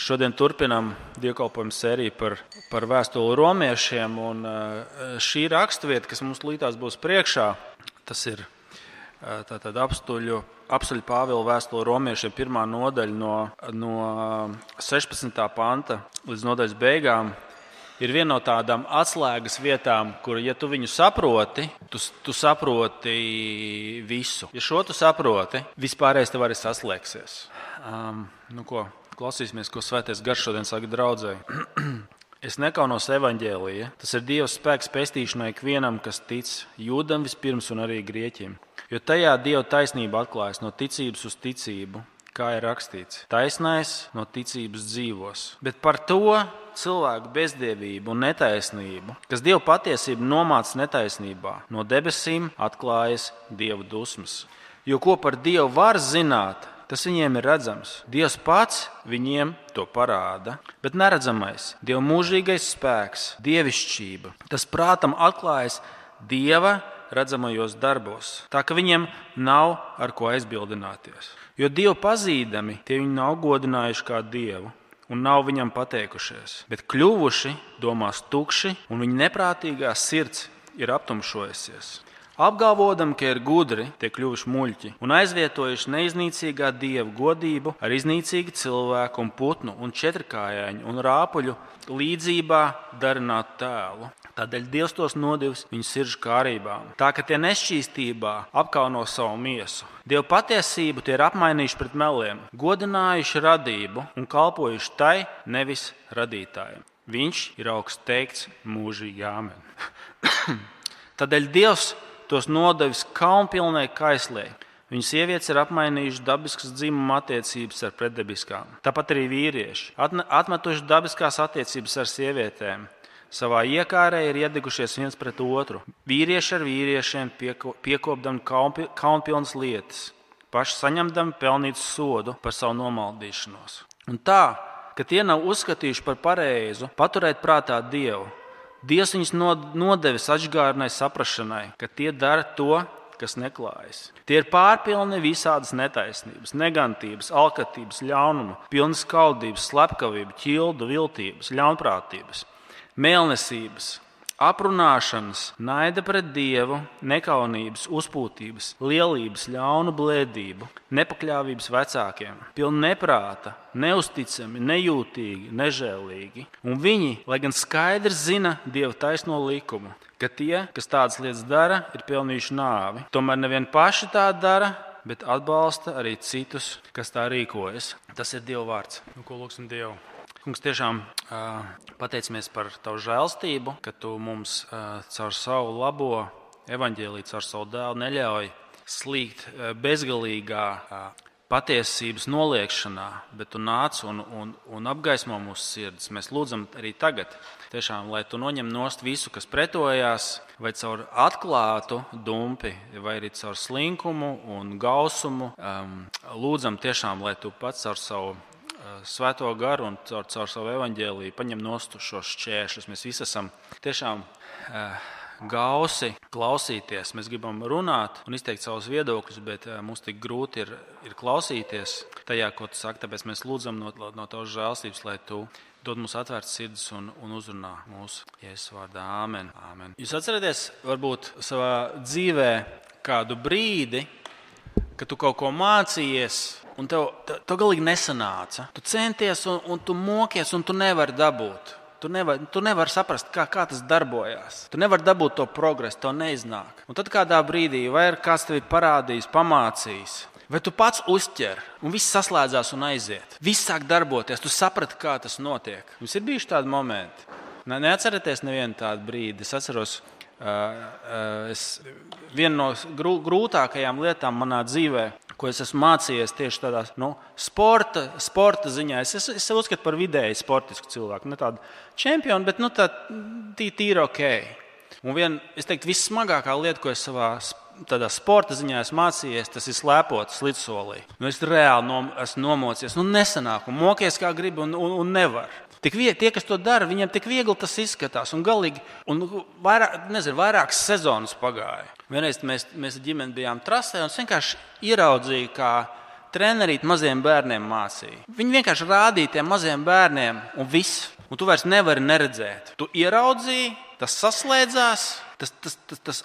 Šodien turpinām dievkalpojumu sēriju par, par vēstuli romiešiem. Un, šī raksturvieta, kas mums līdās būs priekšā, tas ir tātad apstuļu, apstuļu Pāvila vēstule romiešiem, pirmā nodaļa no, no 16. panta līdz nodaļas beigām. Ir viena no tādām atslēgas vietām, kur, ja tu viņu saproti, tu, tu saproti visu. Ja šo tu saproti, vispārējais tev arī saslēgsies. Um, nu ko, klausīsimies, ko Svētais Gars šodien saka draudzēji. Es nekaunos evaņģēlīja. Tas ir Dieva spēks pestīšanai ikvienam, kas tic jūdam vispirms un arī grieķim. Jo tajā Dieva taisnība atklājas no ticības uz ticību, kā ir rakstīts. Taisnais no ticības dzīvos. Bet par to cilvēku bezdievību un netaisnību, kas Dieva patiesību nomāca netaisnībā, no debesīm atklājas Dieva dusmas. Jo ko par Dievu var zināt, Tas viņiem ir redzams. Dievs pats viņiem to parāda, bet neredzamais, Dieva mūžīgais spēks, dievišķība, tas prātam atklājas Dieva redzamajos darbos, tā ka viņiem nav ar ko aizbildināties. Jo Dievu pazīdami tie viņi nav godinājuši kā Dievu. Un nav viņam pateikušies, bet kļuvuši domās tukši, un viņa neprātīgā sirds ir aptumšojusies. Apgalvodam, ka ir gudri, tie kļuvuši muļķi un aizvietojuši neiznīcīgā dieva godību ar iznīcīgu cilvēku un putnu un četrkājēņu un rāpuļu līdzībā darināt tēlu. Tādēļ Dievs tos nodevis viņu sirdžu kārībām, tā ka tie nešķīstībā apkauno savu miesu. Dievu patiesību tie ir apmainījuši pret meliem, godinājuši radību un kalpojuši tai, nevis radītājiem. Viņš ir augsts teikts mūžīgi jāmen. Tādēļ Dievs tos nodevis kaunpilnai kaislē. Viņu sievietes ir apmainījušas dabiskas dzimuma attiecības ar pretdabiskām. Tāpat arī vīrieši atmetuši dabiskās attiecības ar sievietēm. Savā iekārē ir iedegušies viens pret otru. Vīrieši ar vīriešiem piekopdami kaunpilnas lietas, paši saņemdami pelnītu sodu par savu nomaldīšanos. Un tā, ka tie nav uzskatījuši par pareizu paturēt prātā Dievu, Dievs viņus nodevis atgādnai saprašanai, ka tie dara to, kas neklājas. Tie ir pārpilni visādas netaisnības, negantības, alkatības, ļaunuma, pilnas skaudības, slepkavības, ķildu, viltības, ļaunprātības, mēlnesības, aprunāšanas, naida pret dievu, nekaunības, uzpūtības, lielības, ļaunu blēdību, nepakļāvības vecākiem, pilni neprāta, neusticami, nejūtīgi, nežēlīgi. Un viņi, lai gan skaidri zina dieva taisno likumu, ka tie, kas tādas lietas dara, ir pelnījuši nāvi, tomēr nevien paši tā dara. Bet atbalsta arī citus, kas tā rīkojas. Tas ir Dieva vārds. Nu, ko lūgsim Dievu? Kungs, tiešām pateicamies par Tavu žēlstību, ka Tu mums caur savu labo evaņģēlīju, caur savu dēlu neļauj slīgt bezgalīgā patiesības noliekšanā, bet Tu nāc un, un, un apgaismo mūsu sirdis. Mēs lūdzam arī tagad, tiešām, lai Tu noņem nost visu, kas pretojās, vai caur atklātu dumpi, vai arī caur slinkumu un gausumu. Um, lūdzam tiešām, lai Tu pats caur savu svēto garu un caur, caur savu evaņģēlīju paņem nostu šos šķēršļus. Mēs visi esam tiešām uh, gausi klausīties. Mēs gribam runāt un izteikt savus viedokļus, bet uh, mums tik grūti ir, ir klausīties tajā, ko tu saki. Tāpēc mēs lūdzam no, no tavas žēlstības, lai tu dod mums atvērts sirds un, un uzrunā mūsu Jēzus vārdā. Āmen. Āmen. Jūs atceraties, varbūt savā dzīvē kādu brīdi, kad tu kaut ko mācījies, un tev, tev, tev galīgi nesanāca. Tu centies, un, un tu mokies, un tu nevari dabūt. Tu nevari nevar saprast, kā, kā tas darbojas. Tu nevari dabūt to progresu, to neiznāk. Un tad kādā brīdī, vai ir kāds tev parādījis, pamācījis, vai tu pats uztver, un viss saslēdzās un aiziet. Viss sāk darboties, tu saprati, kā tas notiek. Jums ir bijuši tādi momenti. Ne, neatcerieties nevienu tādu brīdi. Es atceros, uh, uh, es, viena no grūtākajām lietām manā dzīvē ko es esmu mācījies tieši tādā nu, sporta, sporta ziņā. Es, es, es sev uzskatu par vidēji sportisku cilvēku. Ne tādu čempionu, bet nu, tā tī, tīri ok. Un viena, es teiktu, vissmagākā lieta, ko es savā tādā sporta ziņā esmu mācījies, tas ir slēpots līdzsolī. Nu, es reāli nom, esmu nomocies, nu nesanāk, un mokies kā gribi, un, un, un nevar. Tik viegli, tie, kas to dara, viņiem tik viegli tas izskatās. Un galīgi, un vairāk, nezinu, vairākas sezonas pagāja. Vienreiz mēs, mēs ar ģimeni bijām trasē un vienkārši ieraudzīju, kā trenerīt maziem bērniem mācīja. Viņi vienkārši rādīja tiem maziem bērniem, un viss. Un tu vairs nevari neredzēt. Tu ieraudzīji, tas saslēdzās, tas, tas, tas, tas,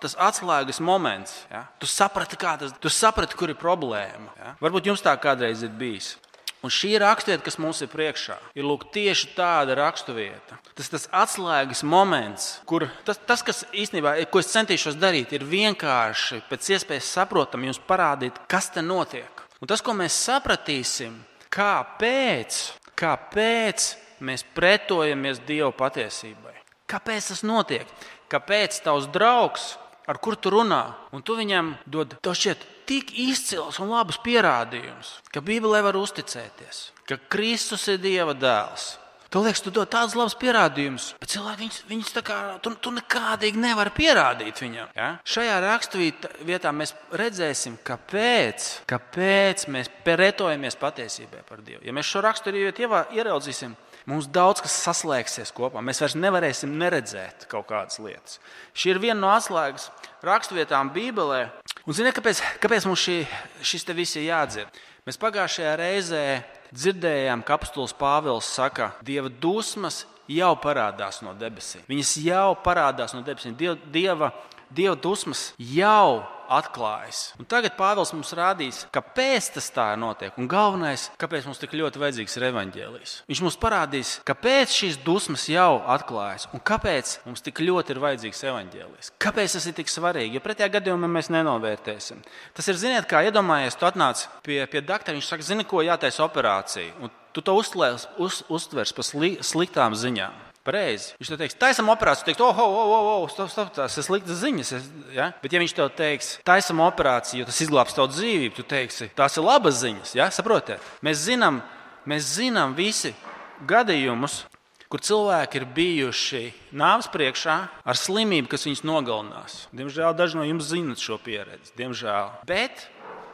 tas atslēgas moments. Ja? Tu saprati, tas, tu saprati, kur ir problēma. Ja? Varbūt jums tā kādreiz ir bijis. Un šī raksturvieta, kas mums ir priekšā, ir lūk, tieši tāda raksturvieta. Tas ir atslēgas moments, kur tas, tas, kas īstenībā, ko es centīšos darīt, ir vienkārši pēc iespējas saprotami jums parādīt, kas te notiek. Un tas, ko mēs sapratīsim, kāpēc, kāpēc mēs pretojamies Dieva patiesībai. Kāpēc tas notiek? Kāpēc tavs draugs ar kuru tu runā, un tu viņam dod to šķiet tik izcils un labus pierādījumus, ka Bībelē var uzticēties, ka Kristus ir Dieva dēls. Tu liekas, tu dod tādus labus pierādījumus, bet cilvēki viņus, viņus tā kā tu, tu nekādīgi nevar pierādīt viņam. Ja? Šajā raksturvietā mēs redzēsim, kāpēc, kāpēc mēs pretojamies patiesībai par Dievu. Ja mēs šo raksturvietu ieraudzīsim, mums daudz kas saslēgsies kopā. Mēs vairs nevarēsim neredzēt kaut kādas lietas. Šī ir viena no atslēgas raksturvietām Bībelē. Un ziniet, kāpēc, kāpēc mums šī, šis te viss ir jādzird? Mēs pagājušajā reizē dzirdējām, ka apustulis Pāvils saka, Dieva dusmas jau parādās no debesīm. Viņas jau parādās no debesīm. Dieva, dieva, dieva dusmas jau atklājas. Un tagad Pāvils mums rādīs, kāpēc tas tā notiek. Un galvenais, kāpēc mums tik ļoti vajadzīgs ir evaņģēlijs. Viņš mums parādīs, kāpēc šīs dusmas jau atklājas un kāpēc mums tik ļoti ir vajadzīgs evaņģēlijs. Kāpēc tas ir tik svarīgi? Jo pretējā gadījumā mēs nenovērtēsim. Tas ir, ziniet, kā iedomājies, tu atnāc pie, pie doktora, viņš saka, zini, ko jātaisa operācija. Un tu to uztvers, uz, uztvers par sli, sliktām ziņām. Pareizi. Viņš tev teiks, taisam operāciju, teiks, oh, oh, oh, oh stop, stop, tas ir sliktas ziņas. Es, ja? Bet, ja viņš tev teiks, taisam operāciju, jo tas izglābs tavu dzīvību, tu teiksi, tās ir labas ziņas. Ja? Saprotiet? Mēs zinām, mēs zinām visi gadījumus, kur cilvēki ir bijuši nāves priekšā ar slimību, kas viņus nogalinās. Diemžēl daži no jums zinat šo pieredzi. Diemžēl. Bet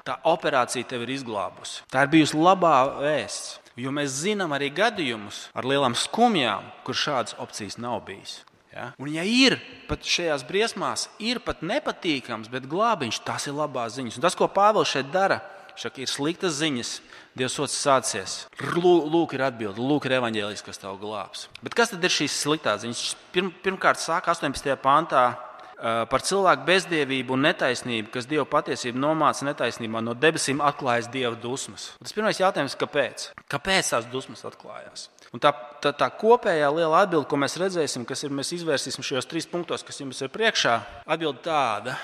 tā operācija tev ir izglābusi. Tā ir bijusi labā vēsts. Jo mēs zinām arī gadījumus ar lielām skumjām, kur šādas opcijas nav bijis. Ja? Un, ja ir pat šajās briesmās, ir pat nepatīkams, bet glābiņš, tas ir labās ziņas. Un tas, ko Pāvils šeit dara, šak, ir sliktas ziņas. Dievs sots sācies. Lūk, ir atbilde, lūk, ir evaņģēlis, kas tev glābs. Bet kas tad ir šīs sliktās ziņas? Pirm, pirmkārt, sāk 18. pāntā par cilvēku bezdievību un netaisnību, kas Dieva patiesību nomāca netaisnībā, no debesīm atklājas Dieva dusmas. Tas pirmais jautājums, kāpēc? Kāpēc tās dusmas atklājās? Un tā, tā, tā kopējā liela atbilde, ko mēs redzēsim, kas ir, mēs izvērsīsim šajos trīs punktos, kas jums ir priekšā, atbilde tāda.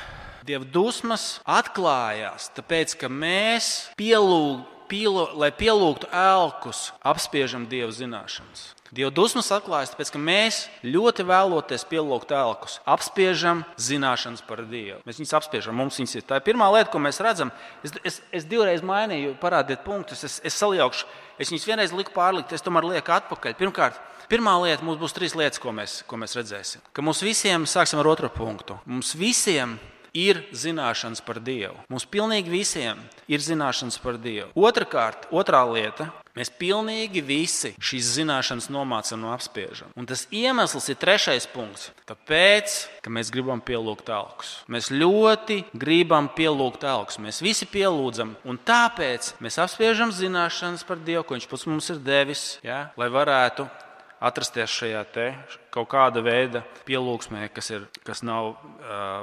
Dieva dusmas atklājās, tāpēc ka mēs pielūdzam, pielu, lai pielūgtu elkus, apspiežam Dieva zināšanas. Dieva dusmas atklājas, tāpēc ka mēs ļoti vēlamies pielūgt tēlkus, apspiežam zināšanas par Dievu. Mēs viņus apspiežam, mums viņas ir. Tā ir pirmā lieta, ko mēs redzam. Es, es, es divreiz mainīju, parādiet punktus, es, es salīdzināšu, es viņus vienreiz liku pārlikt, es tomēr lieku atpakaļ. Pirmkārt, pirmā lieta, mums būs trīs lietas, ko mēs, ko mēs redzēsim. Ka mums visiem, sāksim ar otro punktu, mums visiem ir zināšanas par Dievu. Mums pilnīgi visiem ir zināšanas par Dievu. Otrakārt, otrā lieta. Mēs pilnīgi visi šīs zināšanas nomācam un apspiežam. Un tas iemesls ir trešais punkts. Tāpēc, ka mēs gribam pielūgt telkus. Mēs ļoti gribam pielūgt telkus. Mēs visi pielūdzam, un tāpēc mēs apspiežam zināšanas par Dievu, ko Viņš pats mums ir devis, ja, lai varētu atrasties šajā kaut kāda veida pielūgsmē, kas, ir, kas nav uh,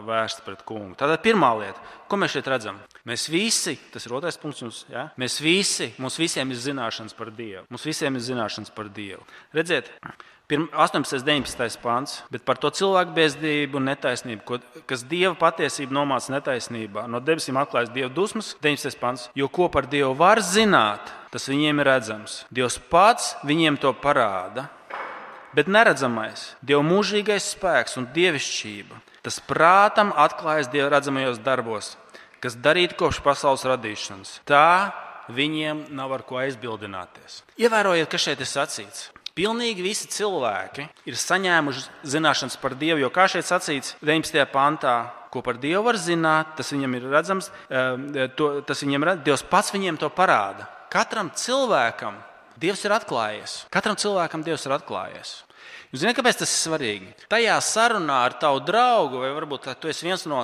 vērsta pret kungu. Tātad pirmā lieta, ko mēs šeit redzam, mēs visi, tas ir otrais punkts, mums, ja? mēs visi, mums visiem ir zināšanas par Dievu. Mums visiem ir zināšanas par Dievu. Redziet, 18. un 19. pāns, bet par to cilvēku bezdību un netaisnību, ko, kas Dieva patiesību nomāca netaisnībā. No debesīm atklājas Dieva dusmas, 19. pāns, jo ko par Dievu var zināt, tas viņiem ir redzams. Dievs pats viņiem to parāda bet neredzamais, Dieva mūžīgais spēks un dievišķība, tas prātam atklājas Dieva redzamajos darbos, kas darīti kopš pasaules radīšanas. Tā viņiem nav ar ko aizbildināties. Ievērojiet, kas šeit ir sacīts. Pilnīgi visi cilvēki ir saņēmuši zināšanas par Dievu, jo, kā šeit sacīts 19. pantā, ko par Dievu var zināt, tas viņam ir redzams, eh, to, tas viņam, Dievs pats viņiem to parāda. Katram cilvēkam Dievs ir atklājies. Katram cilvēkam Dievs ir atklājies. Jūs zināt, kāpēc tas ir svarīgi? Tajā sarunā ar tavu draugu, vai varbūt tu esi viens no,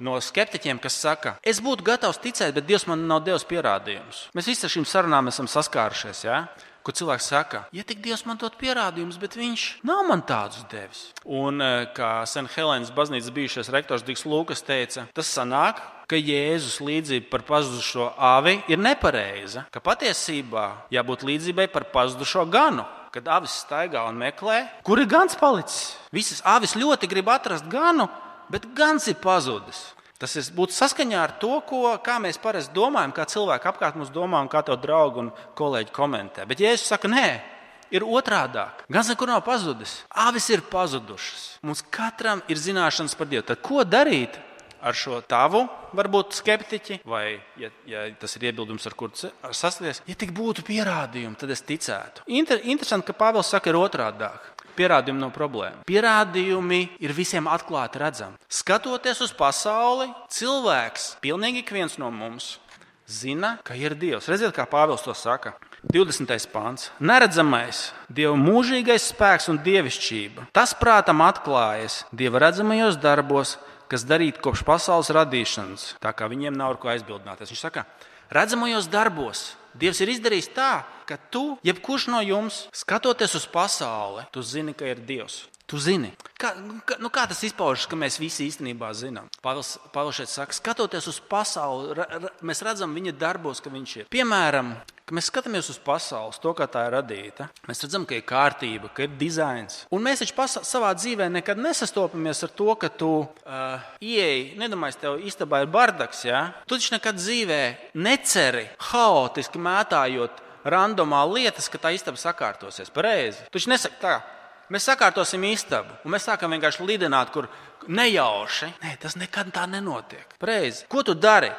no skeptiķiem, kas saka, es būtu gatavs ticēt, bet Dievs man nav devis pierādījumus. Mēs visi ar šīm sarunām esam saskārušies. Ja? Kur cilvēks saka, ja tik Dievs man dod pierādījumus, bet viņš nav man tādus devis. Un eh, kā Senhelēnas baznīcas bijušais rektors Diks Lūkas teica, tas sanāk, ka Jēzus līdzība par pazudušo avi ir nepareiza. Ka patiesībā jābūt līdzībai par pazudušo ganu. Kad avis staigā un meklē, kur ir gans palicis. Visas avis ļoti grib atrast ganu, bet gans ir pazudis. Tas ir, būtu saskaņā ar to, ko, kā mēs parasti domājam, kā cilvēki apkārt mums domā un kā to draugi un kolēģi komentē. Bet Jēzus saka, nē, ir otrādi. Gan nekur nav pazudis. Avis ir pazudušas. Mums katram ir zināšanas par Dievu. Tad ko darīt? Ar šo tavu, varbūt skeptiķi, vai, ja, ja tas ir iebildums, ar kuru saslies, ja tik būtu pierādījumi, tad es ticētu. Inter, interesanti, ka Pāvils saka, ir otrādi. Pierādījumi nav problēma. Pierādījumi ir visiem atklāti redzami. Skatoties uz pasauli, cilvēks, pilnīgi ik viens no mums, zina, ka ir Dievs. Redziet, kā Pāvils to saka. 20. pāns. Neredzamais, Dieva mūžīgais spēks un dievišķība. Tas prātam atklājas Dieva redzamajos darbos, kas darīti kopš pasaules radīšanas. Tā kā viņiem nav ar ko aizbildināties. Viņš saka, redzamajos darbos Dievs ir izdarījis tā, ka tu, jebkurš no jums, skatoties uz pasauli, tu zini, ka ir Dievs. Tu zini, kā, kā, nu kā tas izpaužas, ka mēs visi īstenībā zinām. Pāvils, šeit saka, skatoties uz pasauli, ra, ra, mēs redzam viņa darbos, ka viņš ir. Piemēram, kad mēs skatāmies uz pasauli, to, kā tā ir radīta, mēs redzam, ka ir kārtība, ka ir dizains. Un mēs taču savā dzīvē nekad nesastopamies ar to, ka tu uh, ieej, nedomājies, tev istabā ir bardaks. Ja? Tu taču nekad dzīvē neceri haotiski mētājot randomā lietas, ka tā istaba sakārtosies pareizi. Tu taču nesaki tā. Mēs sakārtosim istabu, un mēs sākam vienkārši lidināt, kur nejauši. Nē, tas nekad tā nenotiek. Preizi. Ko tu dari?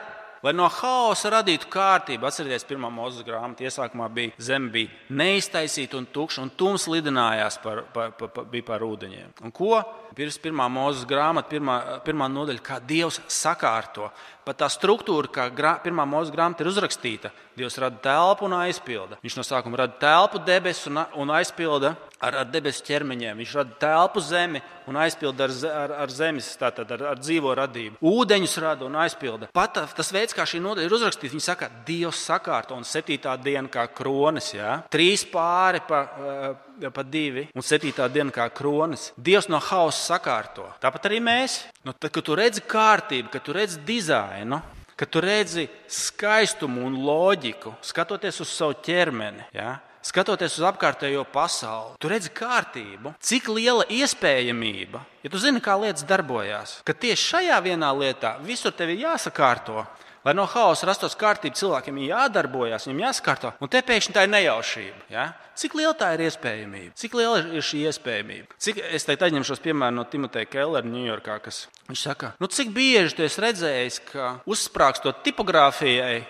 Lai no haosa radītu kārtību, atcerieties, pirmā mūzes grāmata iesākumā bija zeme, bija neiztaisīta un tukša, un tums lidinājās par, par, par, par, par ūdeņiem. Un ko? Pirms pirmā mūzes grāmata, pirmā, pirmā nodaļa, kā Dievs sakārto. Pat tā struktūra, kā grā, pirmā mūzes grāmata ir uzrakstīta, Dievs rada telpu un aizpilda. Viņš no sākuma rada telpu, debesis un, un aizpilda ar, ar debesu ķermeņiem. Viņš rada telpu zemi un aizpilda ar, ar, ar zemes, tātad ar, ar dzīvo radību. Ūdeņus rada un aizpilda. Pat tas veids, kā šī nodaļa ir uzrakstīta, viņi saka, Dievs sakārto un septītā diena kā kronis. Ja? Trīs pāri pa, eh, pa divi un septītā diena kā kronis. Dievs no hausa sakārto. Tāpat arī mēs. Nu, tad, kad tu redzi kārtību, kad tu redzi dizainu, kad tu redzi skaistumu un loģiku, skatoties uz savu ķermeni. Ja? Skatoties uz apkārtējo pasauli, tu redzi kārtību, cik liela iespējamība, ja tu zini, kā lietas darbojas, ka tieši šajā vienā lietā visur tev ir jāsakārto. Lai no haosa rastos kārtība, cilvēkiem ir jādarbojas, viņiem jāskārto, un te pēkšņi tā ir nejaušība. Ja? Cik liela tā ir iespējamība? Cik liela ir šī iespējamība? Cik, es teikt, aizņemšos piemēru no Timoteja Kellera Ņujorkā, kas viņš saka, nu, cik bieži tu esi redzējis, ka uzsprāgstot tipogrāfijai,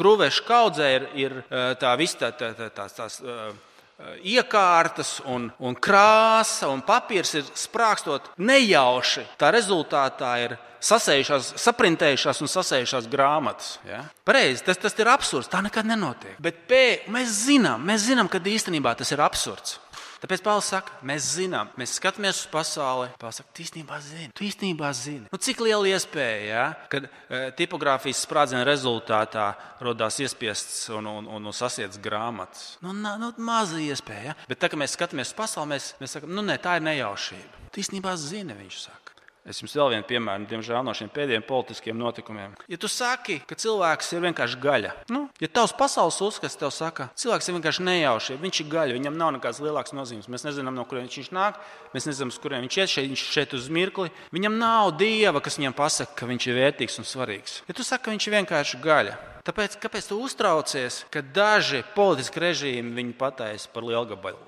grūvēšu kaudzē ir, ir tā visa tā, tā, tā, tās. tās iekārtas, un, un krāsa un papīrs ir sprāgstot nejauši. Tā rezultātā ir sasējušās, saprintējušās un sasējušās grāmatas. Ja? Pareizi, tas, tas ir absurds. Tā nekad nenotiek. Bet pē, mēs zinām, mēs zinām, ka īstenībā tas ir absurds. Tāpēc Pāvils saka, mēs zinām, mēs skatāmies uz pasauli. Pāvils saka, tu īstenībā zini. Tu īstenībā zini. Nu, cik liela iespēja, ja, kad e, tipogrāfijas sprādziena rezultātā radās iespiests un, un, un, un sasiets grāmatas? Nu, na, nu, maza iespēja. Ja? Bet tā, kad mēs skatāmies uz pasauli, mēs, mēs sakām, nu, nē, tā ir nejaušība. Tu īstenībā zini, viņš saka. Es jums vēl vienu piemēru, diemžēl, no šiem pēdējiem politiskiem notikumiem. Ja tu saki, ka cilvēks ir vienkārši gaļa, nu, ja tavs pasaules uzskats tev saka, cilvēks ir vienkārši nejauši, viņš ir gaļa, viņam nav nekādas lielākas nozīmes. Mēs nezinām, no kurienes viņš nāk, mēs nezinām, uz kurien viņš iet, šeit, viņš šeit uz mirkli. Viņam nav dieva, kas viņam pasaka, ka viņš ir vērtīgs un svarīgs. Ja tu saki, ka viņš ir vienkārši gaļa, Tāpēc, kāpēc tu uztraucies, ka daži politiski režīmi viņu pataisa par lielgabalu?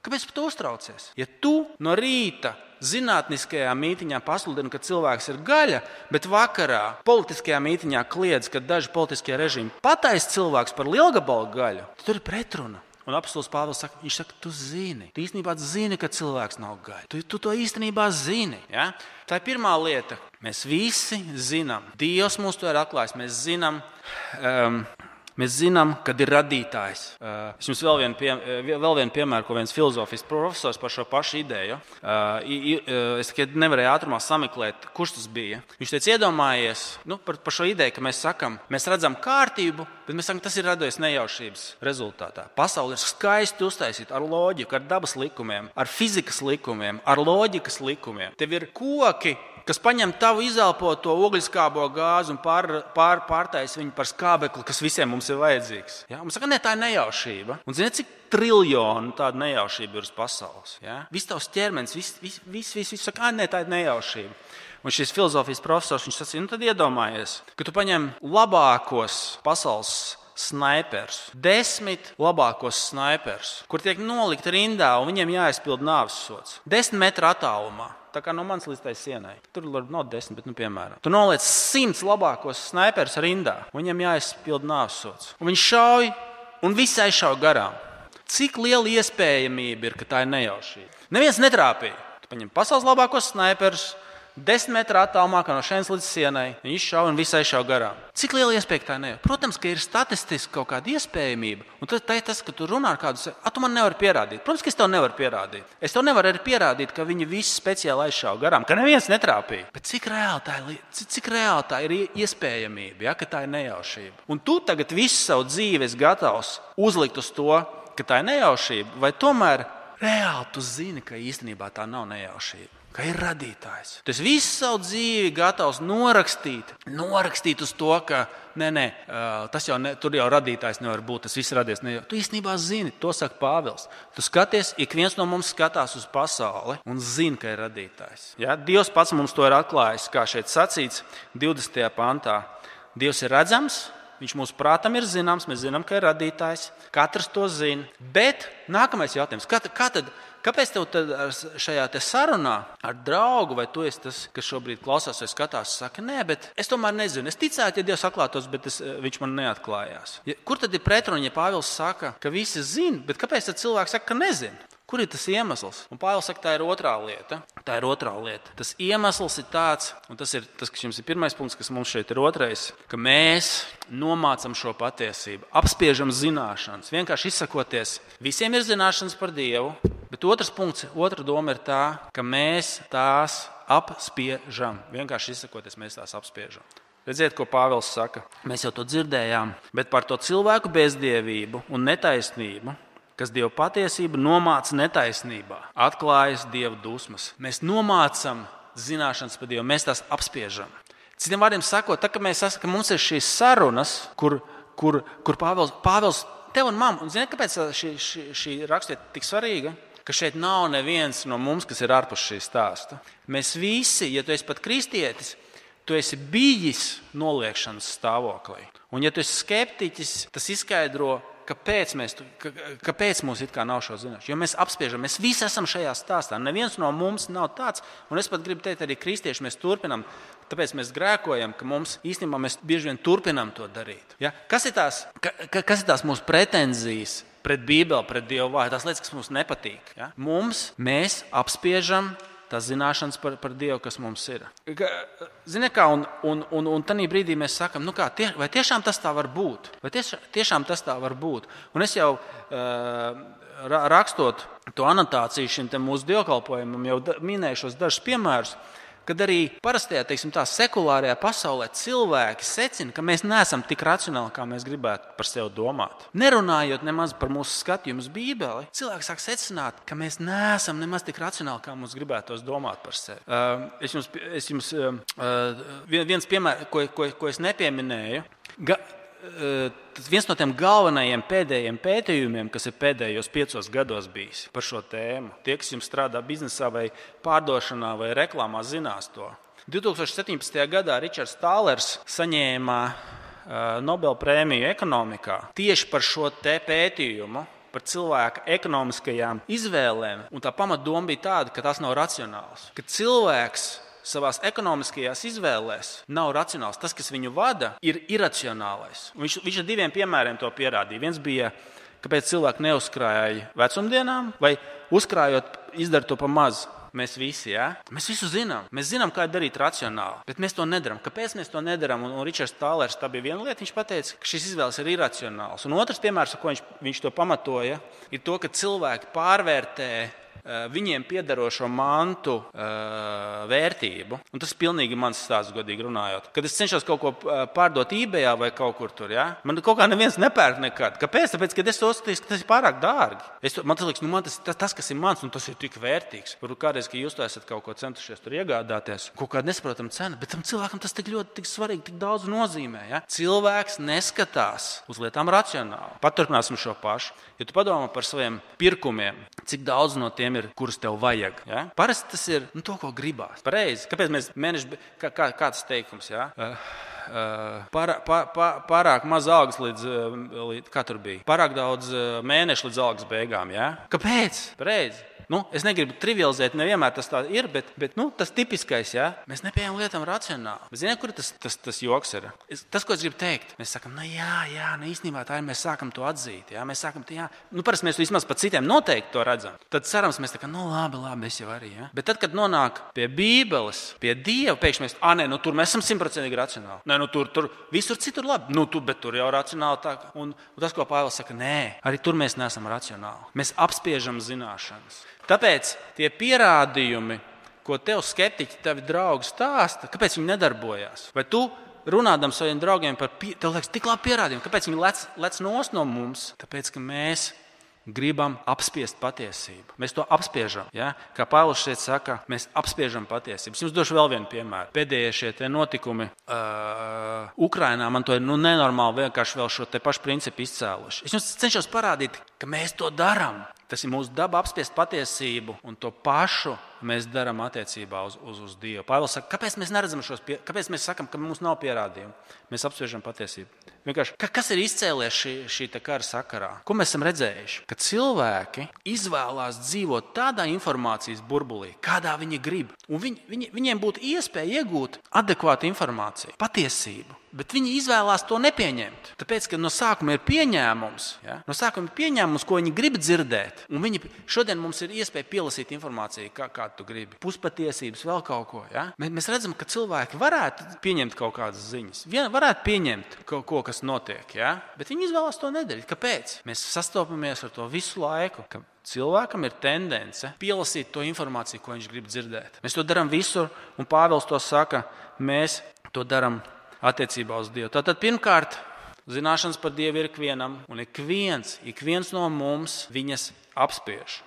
Kāpēc tu uztraucies? Ja tu no rīta zinātniskajā mītīņā pasludina, ka cilvēks ir gaļa, bet vakarā politiskajā mītīņā kliedz, ka daži politiskie režīmi pataisa cilvēks par lielgabalu gaļu, tad tur ir pretruna. Un apelsīns Pāvils saka, viņš saka, tu zini, tu īstenībā zini, ka cilvēks nav gaļa. Tu, tu to īstenībā zini. Ja? Tā ir pirmā lieta. Mēs visi zinām, Dievs mums to ir atklājis. Mēs zinām, um, Mēs zinām, kad ir radītājs. Es jums vēl vienu, pie, vēl vienu piemēru, ko viens filozofijas profesors par šo pašu ideju. Es nevarēju ātrumā sameklēt, kurš tas bija. Viņš teica, iedomājies nu, par, par šo ideju, ka mēs sakām, mēs redzam kārtību, bet mēs sakām, tas ir radies nejaušības rezultātā. Pasaule ir skaisti uztaisīta ar loģiku, ar dabas likumiem, ar fizikas likumiem, ar loģikas likumiem. Tev ir koki, kas paņem tavu izelpoto ogliskābo gāzi un pār, pār, pārtais viņu par skābekli, kas visiem mums ir vajadzīgs. Ja? Mums saka, ne, tā ir nejaušība. Un zini, cik triljonu tādu nejaušību ir uz pasaules? Ja? Viss tavs ķermenis, viss, viss, viss, viss, viss saka, ne, tā ir nejaušība. Un šis filozofijas profesors viņš sacīja, nu tad iedomājies, ka tu paņem labākos pasaules snipers, desmit labākos snipers, kur tiek nolikti rindā un viņiem jāizpild nāves sots. Desmit metru attālumā. Tā kā no manas līdz tai sienai. Tur varbūt nav desmit, bet, nu, piemēram, tu noliec simts labākos sniperus rindā. Viņam jāizpild nāvsots. Un viņš šauj un viss aizšauja garām. Cik liela iespējamība ir, ka tā ir nejaušība? Neviens netrāpīja. Tu paņem pasaules labākos sniperus, desmit metru attālumā no šejienes līdz sienai. Viņi izšauja un visai šauja garām. Cik liela iespēja tā ir? Protams, ka ir statistiski kaut kāda iespējamība. Un tas ir tas, ka tu runā ar kādu, ah, tu man nevari pierādīt. Protams, ka es tev nevaru pierādīt. Es tev nevaru arī pierādīt, ka viņi visi speciāli aizšāva garām, ka neviens netrāpīja. Bet cik reāli tā ir, cik, cik reāli tā ir iespējamība, ja, ka tā ir nejaušība? Un tu tagad visu savu dzīvi esi gatavs uzlikt uz to, ka tā ir nejaušība, vai tomēr reāli tu zini, ka īstenībā tā nav nejaušība ka ir radītājs. Tas visu savu dzīvi gatavs norakstīt, norakstīt uz to, ka nē, nē, tas jau ne, tur jau radītājs nevar būt. Tas viss radies. Ne, tu īstenībā zini, to saka Pāvils. Tu skaties, ik viens no mums skatās uz pasauli un zina, ka ir radītājs. Ja? Dievs pats mums to ir atklājis, kā šeit sacīts 20. pantā. Dievs ir redzams, Viņš mūsu prātam ir zināms, mēs zinām, ka ir radītājs. Katrs to zina. Bet nākamais jautājums, kā, kā tad? Kāpēc tev šajā te sarunā ar draugu, vai tu esi tas, kas šobrīd klausās vai skatās, saka, nē, bet es tomēr nezinu. Es ticētu, ja Dievs atklātos, bet es, viņš man neatklājās. Ja, kur tad ir pretruna, ja Pāvils saka, ka visi zina, bet kāpēc cilvēks saka, ka nezina? Kur ir tas iemesls? Un Pāvils saka, tā ir otrā lieta. Tā ir otrā lieta. Tas iemesls ir tāds, un tas ir tas, kas jums ir pirmais punkts, kas mums šeit ir otrais, ka mēs nomācam šo patiesību, apspiežam zināšanas. Vienkārši izsakoties, visiem ir zināšanas par Dievu, bet otrs punkts, otra doma ir tā, ka mēs tās apspiežam. Vienkārši izsakoties, mēs tās apspiežam. Redziet, ko Pāvils saka. Mēs jau to dzirdējām, bet par to cilvēku bezdievību un netaisnību kas Dieva patiesību nomāca netaisnībā, atklājas Dieva dusmas. Mēs nomācam zināšanas par Dievu, mēs tās apspiežam. Citiem vārdiem sakot, tā, mēs esam, mums ir šīs sarunas, kur, kur, kur Pāvils, Pāvils tev un mamma, un zini, kāpēc šī, šī, šī rakstiet tik svarīga? Ka šeit nav neviens no mums, kas ir ārpus šī stāsta. Mēs visi, ja tu esi pat kristietis, tu esi bijis noliekšanas stāvoklī. Un, ja tu esi skeptiķis, tas izskaidro kāpēc, mēs, kāpēc mums nav šo zināšanu. Jo mēs apspiežam, mēs visi esam šajā stāstā. Neviens no mums nav tāds, un es pat gribu teikt, arī kristieši mēs turpinām. Tāpēc mēs grēkojam, ka mums īstenībā mēs bieži vien turpinām to darīt. Ja? Kas, ir tās, ka, kas ir tās mūsu pretenzijas pret Bībeli, pret Dievu vārdu? Tās lietas, kas mums nepatīk. Ja? Mums mēs apspiežam tās zināšanas par, par Dievu, kas mums ir. Ziniet, kā, un, un, un, un tajā brīdī mēs sakām, nu kā, tie, vai tiešām tas tā var būt? Vai tieš, tiešām tas tā var būt? Un es jau uh, rakstot to anotāciju šim mūsu dievkalpojumam, jau minēju šos dažus piemērus kad arī parastajā, teiksim, tā sekulārajā pasaulē cilvēki secina, ka mēs neesam tik racionāli, kā mēs gribētu par sevi domāt. Nerunājot nemaz par mūsu skatījumu uz Bībeli, cilvēki sāk secināt, ka mēs neesam nemaz tik racionāli, kā mums gribētos domāt par sevi. Uh, es jums, es jums uh, viens piemērs, ko, ko, ko es nepieminēju. Ga, viens no tiem galvenajiem pēdējiem pētījumiem, kas ir pēdējos piecos gados bijis par šo tēmu. Tie, kas jums strādā biznesā, vai pārdošanā, vai reklāmā, zinās to. 2017. gadā Ričards Tālers saņēma eh, Nobel prēmiju ekonomikā tieši par šo pētījumu. Par cilvēka ekonomiskajām izvēlēm. Un tā pamatdoma bija tāda, ka tas nav racionāls. Ka cilvēks savās ekonomiskajās izvēlēs nav racionāls. Tas, kas viņu vada, ir iracionālais. Viņš, viņš ar diviem piemēriem to pierādīja. Viens bija, kāpēc cilvēki neuzkrāja vecumdienām, vai uzkrājot, izdara to pa mazu. Mēs visi, ja? mēs visu zinām. Mēs zinām, kā darīt racionāli, bet mēs to nedarām. Kāpēc mēs to nedarām? Un, un Ričards Tālērs tā bija viena lieta. Viņš teica, ka šis izvēles ir iracionāls. Un otrs piemērs, ar ko viņš, viņš to pamatoja, ir to, ka cilvēki pārvērtē viņiem piederošo mantu uh, vērtību. Un tas ir pilnīgi mans stāsts, godīgi runājot. Kad es cenšos kaut ko eh, pārdot eBay vai kaut kur tur, ja? man kaut kā neviens nepērk nekad. Kāpēc? Tāpēc, ka es to uzskatu, ka tas ir pārāk dārgi. Es, man liekas, nu, man tas, tas, tas, kas ir mans, nu, tas ir tik vērtīgs. Varbūt kādreiz, kad jūs to esat kaut ko centušies tur iegādāties, kaut kāda nesaprotama cena, bet tam cilvēkam tas tik ļoti tik svarīgi, tik daudz nozīmē. Ja? Cilvēks neskatās uz lietām racionāli. Paturpināsim šo pašu. Ja tu padomā par saviem pirkumiem, cik daudz no tiem ir, kurus tev vajag. Ja? Parasti tas ir nu, to, ko gribās. Pareizi. Kāpēc mēs mēneši, kā, kā, kāds teikums? Ja? Uh, uh, pār, pār, pār, pārāk maz algas līdz, līdz, kā tur bija. Pārāk daudz mēnešu līdz algas beigām. Ja? Kāpēc? Pareizi. Nu, es negribu trivializēt, nevienmēr tas tā ir, bet, bet nu, tas tipiskais, ja mēs nepieejam lietām racionāli. Ziniet, kur tas, tas, tas joks ir? Es, tas, ko es gribu teikt, mēs sakām, nu, jā, jā nu, īstenībā tā ir. Mēs sākam to atzīt. Jā, mēs sākam, jā, nu, parasti mēs vismaz par citiem noteikti to redzam. Tad cerams, mēs tā kā, nu, labi, labi, es jau arī. Ja? Bet tad, kad nonāk pie Bībeles, pie Dieva, pēkšņi mēs, ah, nē, nu, tur mēs esam simtprocentīgi racionāli. Nē, nu, tur, tur visur citur labi. Nu, tu, bet tur jau racionāli tā. Un, un tas, ko Pāvils saka, nē, arī tur mēs neesam racionāli. Mēs apspiežam zināšanas. Tāpēc tie pierādījumi, ko tev skeptiķi, tavi draugi stāsta, kāpēc viņi nedarbojās? Vai tu runādam saviem draugiem par tev liekas, tik labi pierādījumi, kāpēc viņi lec, lec no mums? Tāpēc, ka mēs gribam apspiest patiesību. Mēs to apspiežam. Ja? Kā Pāvils šeit saka, mēs apspiežam patiesību. Es jums došu vēl vienu piemēru. Pēdējie šie notikumi uh, Ukrajinā man to ir nu, nenormāli vienkārši vēl šo pašu principu izcēluši. Es jums cenšos parādīt, ka mēs to darām. Tas ir mūsu daba apspiest patiesību, un to pašu mēs darām attiecībā uz, uz, uz Dievu. Pāvils saka, kāpēc mēs neredzam šos, pie, kāpēc mēs sakām, ka mums nav pierādījumu? Mēs apspriežam patiesību. Vienkārši, ka, kas ir izcēlies šī, šī kara sakarā? Ko mēs esam redzējuši? Ka cilvēki izvēlās dzīvot tādā informācijas burbulī, kādā viņi grib. Un viņi, viņi, viņiem būtu iespēja iegūt adekvātu informāciju, patiesību. Bet viņi izvēlās to nepieņemt. Tāpēc, ka no sākuma ir pieņēmums, ja? no sākuma ir pieņēmums, ko viņi grib dzirdēt. Un viņi šodien mums ir iespēja pielasīt informāciju, kā, kādu tu gribi. Puspatiesības, vēl kaut ko. Ja? Mēs redzam, ka cilvēki varētu pieņemt kaut kādas ziņas, Vien, varētu pieņemt kaut ko, kas notiek. Ja? Bet viņi izvēlās to nedarīt. Kāpēc? Mēs sastopamies ar to visu laiku. Cilvēkam ir tendence pielasīt to informāciju, ko viņš grib dzirdēt. Mēs to darām visur, un Pāvils to saka, mēs to darām attiecībā uz Dievu. Tātad pirmkārt, zināšanas par Dievu ir ikvienam, un ik viens, ik viens no mums viņas apspiež.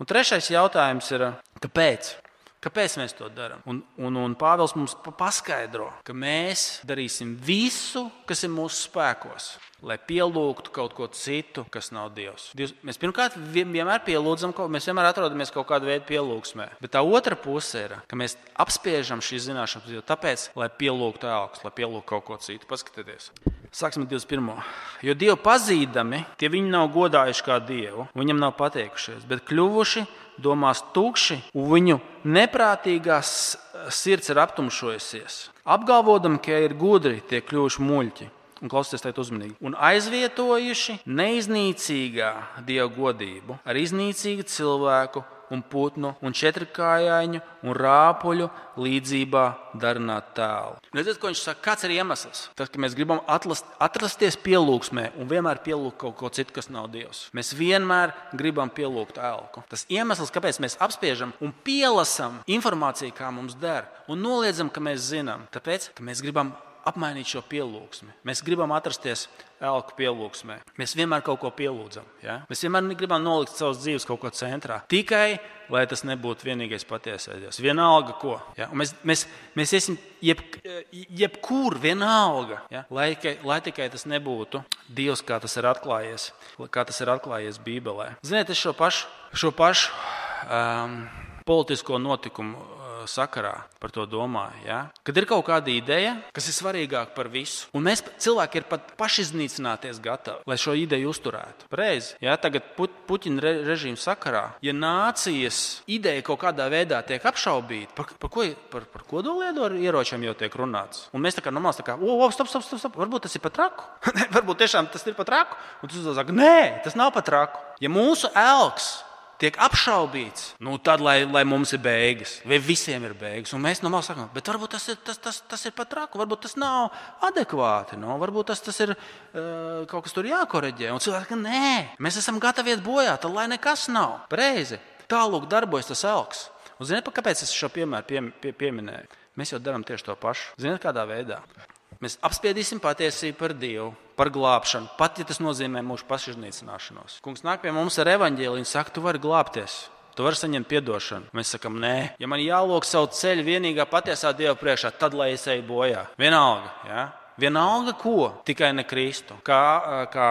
Un trešais jautājums ir, kāpēc? Kāpēc mēs to darām? Un, un, un Pāvils mums paskaidro, ka mēs darīsim visu, kas ir mūsu spēkos, lai pielūgtu kaut ko citu, kas nav Dievs. Dievs mēs pirmkārt vienmēr pielūdzam, mēs vienmēr atrodamies kaut kādā veidā pielūgsmē. Bet tā otra puse ir, ka mēs apspiežam šīs zināšanas Dievu tāpēc, lai pielūgtu elks, lai pielūgtu kaut ko citu. Paskatieties! Sāksim ar 21. Jo Dievu pazīdami, tie viņi nav godājuši kā Dievu, viņam nav pateikušies, bet kļuvuši domās tukši, un viņu neprātīgās sirds ir aptumšojusies. Apgalvodam, ka ir gudri, tie kļuvuši muļķi un klausieties tajā uzmanīgi. Un aizvietojuši neiznīcīgā dieva godību ar iznīcīgu cilvēku un putnu un četrkājaiņu un rāpuļu līdzībā darināt tēlu. Redziet, ko viņš saka, kāds ir iemesls? Tas, ka mēs gribam atlast, atrasties pielūgsmē un vienmēr pielūgt kaut ko citu, kas nav Dievs. Mēs vienmēr gribam pielūgt elku. Tas iemesls, kāpēc mēs apspiežam un pielasām informāciju, kā mums der, un noliedzam, ka mēs zinām, tāpēc, ka mēs gribam apmainīt šo pielūgsmi. Mēs gribam atrasties elku pielūgsmē. Mēs vienmēr kaut ko pielūdzam. Ja? Mēs vienmēr gribam nolikt savas dzīves kaut ko centrā. Tikai lai tas nebūtu vienīgais patiesais Dievs. Vienalga, ko. Ja? Un mēs, mēs, mēs iesim jeb, jebkur, vienalga. Ja? Lai, lai tikai tas nebūtu Dievs, kā tas ir atklājies, kā tas ir atklājies Bībelē. Ziniet, es šo pašu, šo pašu um, politisko notikumu sakarā par to domāju. Ja? Kad ir kaut kāda ideja, kas ir svarīgāka par visu, un mēs cilvēki ir pat pašiznīcināties gatavi, lai šo ideju uzturētu. Reiz, ja? Tagad put, Puķina re, režīma sakarā, ja nācijas ideja kaut kādā veidā tiek apšaubīta, par, par ko par, par kodolietu ieročiem jau tiek runāts. Un mēs tā kā normāli sakām, o, o, stop, stop, stop, stop, varbūt tas ir pat traku. varbūt tiešām tas ir pat traku. Un tu saki, nē, tas nav pat traku. Ja mūsu elks tiek apšaubīts, nu, tad lai, lai mums ir beigas, vai visiem ir beigas. Un mēs no malas sakām, bet varbūt tas ir, tas, tas, tas ir pat traku, varbūt tas nav adekvāti, no? varbūt tas, tas ir uh, kaut kas tur jākoreģē. Un cilvēki saka, nē, mēs esam gatavi iet bojā, tad lai nekas nav. Reizi tālāk darbojas tas elks. Un ziniet, kāpēc es šo piemēru pie, pie, pieminēju? Mēs jau darām tieši to pašu. Ziniet, kādā veidā? Mēs apspiedīsim patiesību par Dievu, par glābšanu, pat ja tas nozīmē mūsu pašiznīcināšanos. Kungs nāk pie mums ar evaņģēliju un saka, tu vari glābties. Tu vari saņemt atdošanu. Mēs sakām, nē, ja man jālūk savu ceļu vienīgā patiesā Dieva priekšā, tad lai es eju bojā. Vienalga, ja? Vienalga ko, tikai ne Kristu. Kā, kā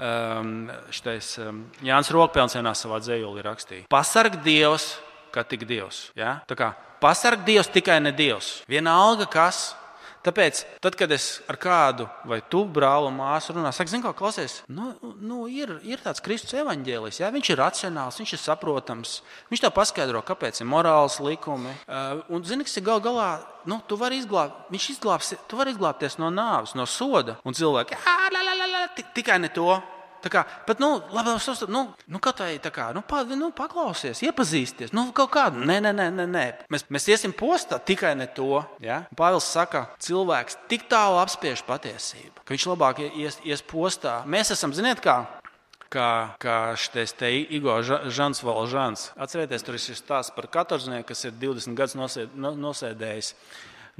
um, šitais, um, Jānis Rokpelns vienā savā dzējolī rakstīja. Pasarg Dievs, kā tik Dievs. Ja? Kā pasarg Dievs, tikai ne Dievs. Vienalga kas, Tāpēc, tad, kad es ar kādu vai tu brāli māsu runāju, saka, zini, ko klausies, nu, nu, ir, ir tāds Kristus evaņģēlijs, ja? viņš ir racionāls, viņš ir saprotams, viņš tev paskaidro, kāpēc ir morāls likumi. Uh, un, zini, kas ir gal galā, nu, tu vari izglābt, viņš izglābs, tu vari izglābties no nāves, no soda. Un cilvēki, tikai ne to. Kā, bet, nu, labi, nu, nu, katrai tā kā, nu, pa, nu, paklausies, iepazīsties. Nu, kaut kādu, nē, nē, nē, nē, nē. Mēs, mēs iesim postā tikai ne to. Ja? Pāvils saka, cilvēks tik tālu apspiež patiesību, ka viņš labāk ies, ies postā. Mēs esam, ziniet, kā kā, kā šis te Igor Žants Valžants. Atcerieties, tur ir šis stāsts par katorznieku, kas ir 20 gadus nosēd, nosēdējis,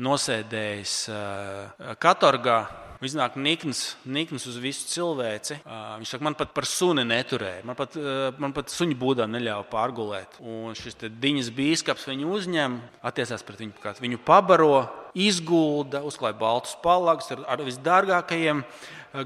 nosēdējis uh, katorgā. Viņš nāk nikns, nikns uz visu cilvēci. Viņš saka, man pat par suni neturēja. Man pat, man pat suņu būdā neļāva pārgulēt. Un šis diņas bīskaps viņu uzņem, attiecās pret viņu, kā viņu pabaro, izgulda, uzklāja baltus palagus ar, ar visdārgākajiem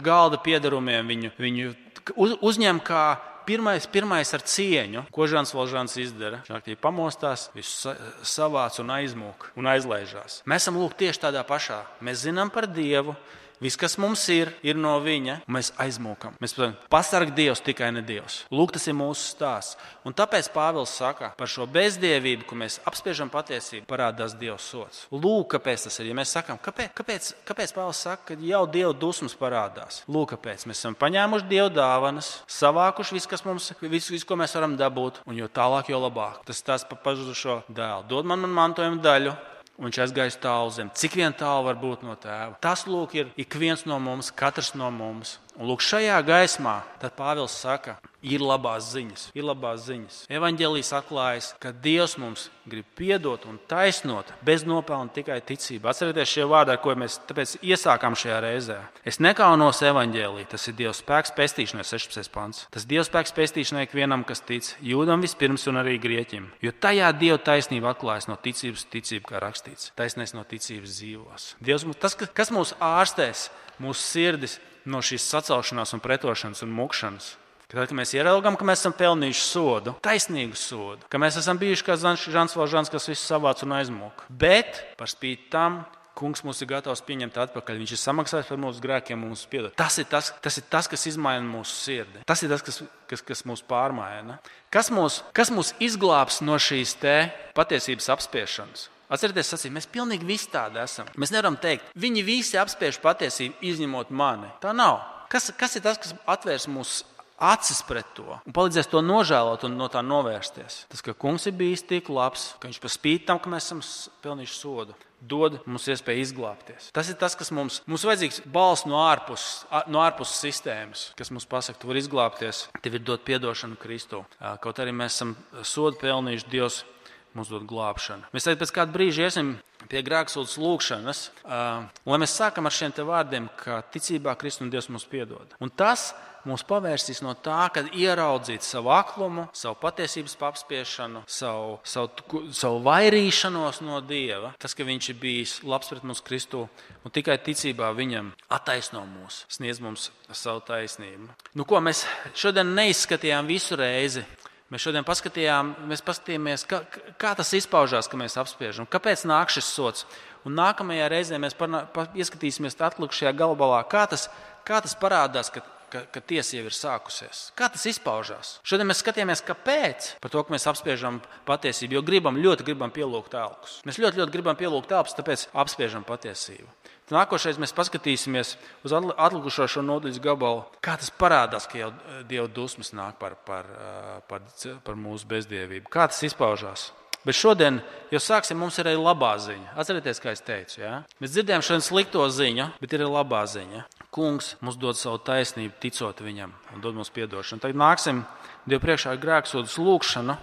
galda piedarumiem. Viņu, viņu uz, uzņem kā pirmais, pirmais ar cieņu, ko Žants Valžants izdara. Viņš aktīvi pamostās, visu savāc un aizmūk un aizlaižās. Mēs esam lūk tieši tādā pašā. Mēs zinām par Dievu, Viss, kas mums ir, ir no viņa. Mēs aizmūkam. Mēs pasargājam Dievs, tikai ne Dievs. Lūk, tas ir mūsu stāsts. Un tāpēc Pāvils saka, par šo bezdievību, ko mēs apspiežam patiesību, parādās Dieva sots. Lūk, kāpēc tas ir. Ja mēs sakām, kāpēc, kāpēc, kāpēc Pāvils saka, ka jau Dieva dusmas parādās? Lūk, kāpēc mēs esam paņēmuši Dieva dāvanas, savākuši visu, kas mums ir, visu, visu, ko mēs varam dabūt, un jo tālāk, jo labāk. Tas tas par pazudušo dēlu. Dod man, man mantojumu daļu, un viņš aizgājis tālu zem. Cik vien tālu var būt no tēva? Tas lūk, ir ik viens no mums, katrs no mums. Un lūk, šajā gaismā Pāvils saka, ir labās ziņas. Ir labās ziņas. Evangelijas atklājas, ka Dievs mums grib piedot un taisnot bez nopelna tikai ticību. Atcerieties šie vārdi, ar ko mēs iesākām šajā reizē. Es nekaunos evanģēlī, tas ir Dieva spēks pestīšanai, 16. pants. Tas Dieva spēks pestīšanai ikvienam, kas tic, jūdam vispirms un arī grieķim. Jo tajā Dieva taisnība atklājas no ticības ticību, kā rakstīts. Taisnēs no ticības dzīvos. Dievs, tas, kas mūs ārstēs, mūsu sirdis no šīs sacelšanās, un pretošanas un mūkšanas. Tad, kad mēs ieraugām, ka mēs esam pelnījuši sodu, taisnīgu sodu, ka mēs esam bijuši kā Žants Valžants, kas visu savāc un aizmūk. Bet par spīti tam Kungs mūs ir gatavs pieņemt atpakaļ. Viņš ir samaksājis par mūsu grēkiem, mums piedod. Tas ir tas, tas ir tas, kas izmaina mūsu sirdi. Tas ir tas, kas, kas, kas mūs pārmaina. Kas mūs, kas mūs izglābs no šīs patiesības apspiešanas? Atcerieties, sacīt, mēs pilnīgi visi tādi esam. Mēs nevaram teikt, viņi visi apspiež patiesību, izņemot mani. Tā nav. Kas, kas ir tas, kas atvērs mūsu acis pret to un palīdzēs to nožēlot un no tā novērsties? Tas, ka kungs ir bijis tik labs, ka viņš par spīti tam, ka mēs esam pelnījuši sodu, dod mums iespēju izglābties. Tas ir tas, kas mums, mums vajadzīgs balss no ārpuses, no ārpuses sistēmas, kas mums pasaka, tu vari izglābties, tev ir dot atdošanu Kristu. Kaut arī mēs esam sodu pelnījuši Dievs mums dod glābšanu. Mēs arī pēc kāda brīža iesim pie grēksūdzes lūgšanas, uh, lai mēs sākam ar šiem vārdiem, ka ticībā Kristus un Dievs mums piedod. Un tas mūs pavērsīs no tā, ka ieraudzīt savu aklumu, savu patiesības apspiešanu, savu, savu, savu vairīšanos no Dieva. Tas, ka Viņš ir bijis labs pret mums Kristu un tikai ticībā Viņam attaisno mūs, sniedz mums savu taisnību. Nu, ko mēs šodien neizskatījām visu reizi? Mēs šodien mēs paskatījāmies, kā, kā tas izpaužās, ka mēs apspiežam, kāpēc nāk šis sots. Un nākamajā reizē mēs parnā, pa, ieskatīsimies atlikušajā galvā, kā tas, kā tas parādās, ka, ka, ka tiesa jau ir sākusies. Kā tas izpaužās? Šodien mēs skatījāmies, kāpēc. Par to, ka mēs apspiežam patiesību, jo gribam, ļoti gribam pielūgt telkus. Mēs ļoti, ļoti gribam pielūgt telkus, tāpēc apspiežam patiesību. Nākošais mēs paskatīsimies uz atlikušo šo nodaļas gabalu, kā tas parādās, ka jau Dieva dusmas nāk par, par, par, par mūsu bezdievību. Kā tas izpaužās? Bet šodien jau sāksim, mums ir arī labā ziņa. Atcerieties, kā es teicu, ja? mēs dzirdējām šodien slikto ziņu, bet ir arī labā ziņa. Kungs mums dod savu taisnību, ticot viņam, un dod mums atdošanu. Tagad nāksim Dievu priekšā ar grēksūdas lūgšanu,